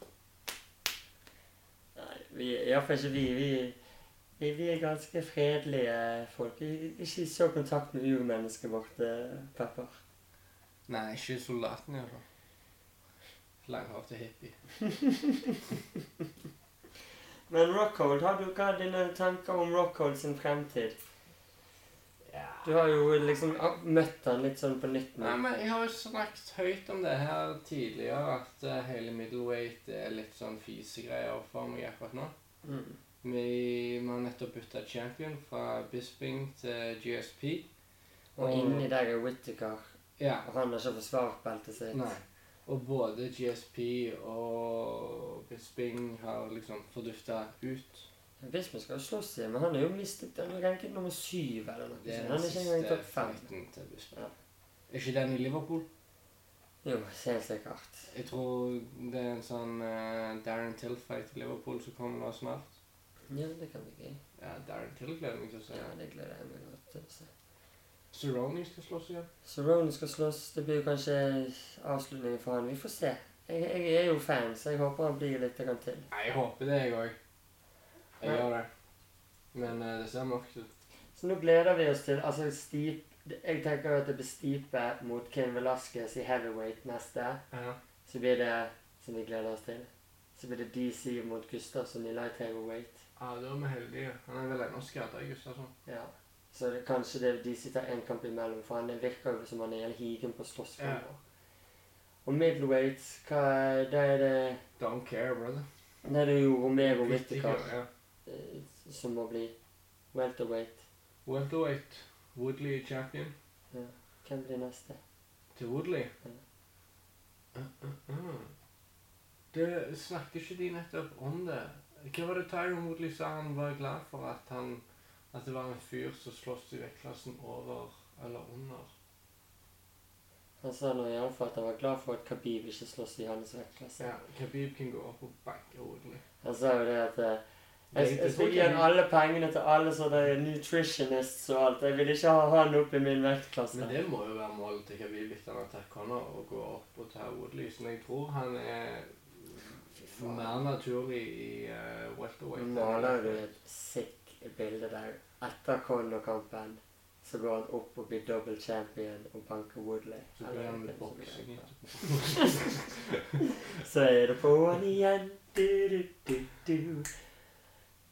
Nei, vi, iallfall ikke vi. Vi, vi. vi er ganske fredelige folk. Ikke så kontakt med urmennesket vårt, eh, Pepper. Nei, ikke soldaten i hvert fall. Langhårete hippie. Men Rockhold, har du hva er dine tanker om Rockhold sin fremtid? Ja, Du har jo liksom møtt han litt sånn på nytt nå. Nei, men Jeg har jo snakket høyt om det her tidligere, at uh, hele middleweight er litt sånn fisegreier for meg akkurat nå. Mm. Vi, vi har nettopp bytta champion fra Bisping til GSP. Og inni der er Whittaker. Ja. Og han har ikke forsvart beltet sitt. Nei. Og både GSP og Bisping har liksom fordufta ut. Bisping skal jo slåss igjen, men han er jo mistet Han er ranket nummer syv eller noe. Det er den Han er ikke engang topp fem. til Bisping. Ja. Er ikke den i Liverpool? Jo, helt sikkert. Jeg tror det er en sånn eh, Darren Till-fight i Liverpool som kommer nå snart. Ja, det kan bli gøy. Ja, Darren Till gleder jeg meg til å se. Ja, det gleder jeg meg godt til å se. Cerrone skal slåss igjen. Cerrone skal slåss. Det blir jo kanskje avslutningen for han. Vi får se. Jeg, jeg er jo fan, så jeg håper han blir litt grann til. Nei, jeg håper det, jeg òg. Jeg Ja. gjør det. Men uh, det ser mørkt ut. Så nå gleder vi oss til Altså, Steep Jeg tenker at det blir Stipe mot Ken Velasquez i heavyweight neste. Ja. Så blir det som vi gleder oss til. Så blir det DC mot Gustavsson i light heavyweight. ja, da er vi heldige. Han er vel ennå skada, Gustavsson. Ja. Så det, kanskje det de tar én kamp imellom, for han virker jo som han er helt higen på å slåss for Ja. Og middleweight, hva er, det, er det Don't care, brother. Det er det jo Romero Whittaker, Whittaker Ja. eh, som må bli welterweight. Welterweight. Woodley champion. Ja. Hvem blir neste? Til Woodley? Ja. Uh, uh, uh. Det snakker ikke de nettopp om det? Hva var det Tyron Woodley sa han var glad for at han At det var en fyr som slåss i vektklassen over eller under? Han sa nå iallfall at han var glad for at Khabib ikke slåss i hans vektklasse. Ja, Khabib kan gå opp og banke Woodley. Han sa jo det at eh, jeg, jeg skal gi han alle pengene til alle sånne nutritionists og alt. Jeg vil ikke ha han opp i min vektklasse. Men det må jo være målet til Khabib etter han har Conor, å gå opp og ta. Så jeg tror han er mer naturlig i uh, welterweight. Maler du et sick bilde der. Etter Conor-kampen så går han opp og blir double champion og banker Woodley. Så blir han boksing. Så er det på'n igjen. Du, du, du, du.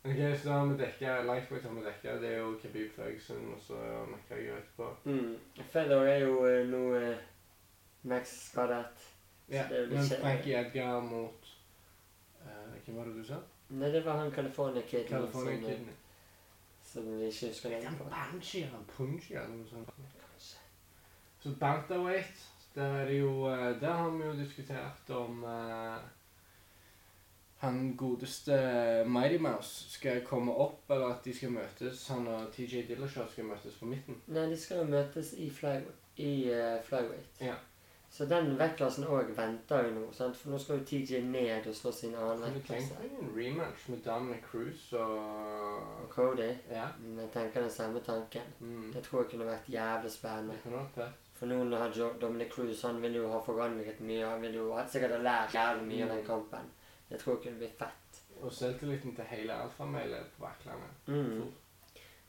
Ok, så da har vi dekka Lightweight har vi dekka. Det er jo Khabib Ferguson, og så McGregor etterpå. Mm. Feather er jo eh, nå eh, Max skadet. Ja, litt men. Frankie Edgar mot uh, Hvem var det du sa? Nei, det var han California Kidney. California Kidney. Som vi ikke husker Er på. Banshee eller Punji eller noe sånt? Kanskje. Så Bantawait, der er det jo eh, Der har vi jo diskutert om eh, han godeste Mighty Mouse skal komme opp, eller at de skal møtes. Han og TJ Dillashaw skal møtes på midten. Nei, de skal jo møtes i, fly, i eh, flyweight. Ja. Så den vektklassen òg venter jo nå. Sant? For nå skal jo TJ ned og slåss i en annen Kan du vektklasse. tenker en rematch med Dominic Cruz og Og Cody. Ja. Men jeg tenker den samme tanken. Mm. Det tror jeg kunne vært jævlig spennende. Det kan nok være. For nå når Jo- Dominic Cruz han vil jo ha forandret mye. Han vil jo ha- sikkert ha lært jævlig mye av den Mm. kampen. Det tror jeg kunne blitt fett. Og selvtilliten til hele alfamailet på vaklende. Mm.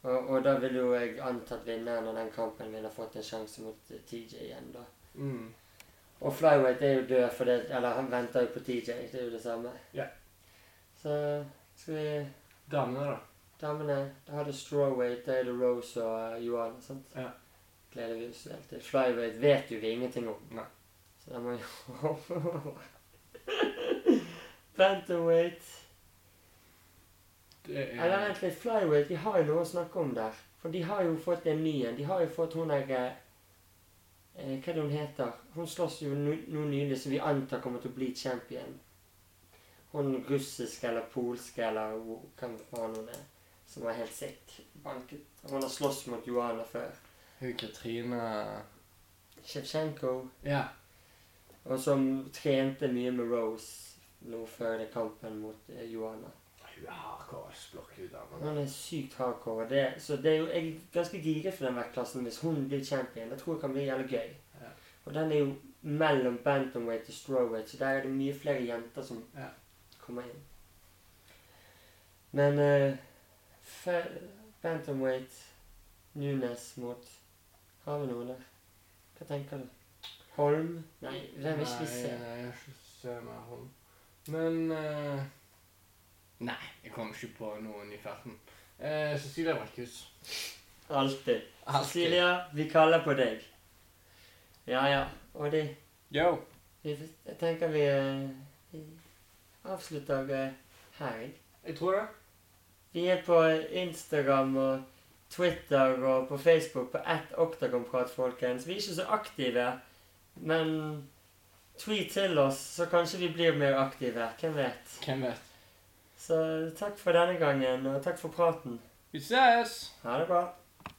Og, og da vil jo jeg anta at vinneren av den kampen ville fått en sjanse mot eh, TJ igjen, da. Mm. Og flyweight er jo død for det Eller han venter jo på TJ. Det er jo det samme. Ja. Så skal vi Damene, da. Damene Da har du strawweight, da det Rose og uh, Johan. sant? Ja. Gleder vi oss helt til. Flyweight vet jo vi ingenting om. Nei. Så da må vi Bantamweight Det Eller er egentlig flyweight. De har jo noe å snakke om der. For de har jo fått en ny en. De har jo fått hun der eh, Hva er det hun heter? Hun slåss jo nå nå nylig, som vi antar kommer til å bli champion. Hun russiske eller polske eller hva faen hun er. Som var helt sick. Banket. Hun har slåss mot Joana før. hun Katrine Shevchenko. Ja. Og som trente mye med Rose nå før kampen mot eh, Johanna. Hun er hardcore hun damen. Er sykt hardcore. Det, så det er jo, jeg er ganske giret for den vektklassen hvis hun blir champion. Det tror jeg kan bli jævlig gøy. Ja. Og den er jo mellom bantamweight og strawweight, så der er det mye flere jenter som Ja. kommer inn. Men uh, bantamweight Nunes mot Har vi noen der? Hva tenker du? Holm? Nei, den vil ikke vi se. Nei, jeg har ikke se mer Holm. Men eh, Nei, jeg kommer ikke på noen i farten. Eh, Cecilia Brekkhus. Alltid. Alltid. Cecilia, vi kaller på deg. Ja, ja. Og de Yo. vi, Jeg tenker vi, eh, vi avslutter eh, her. Jeg tror det. Vi er på Instagram og Twitter og på Facebook på ett oktagonprat, folkens. Vi er ikke så aktive, men tweet til oss, så kanskje vi blir mer aktive. Hvem vet? Hvem vet. Så takk for denne gangen, og takk for praten. Vi ses! Ha det bra.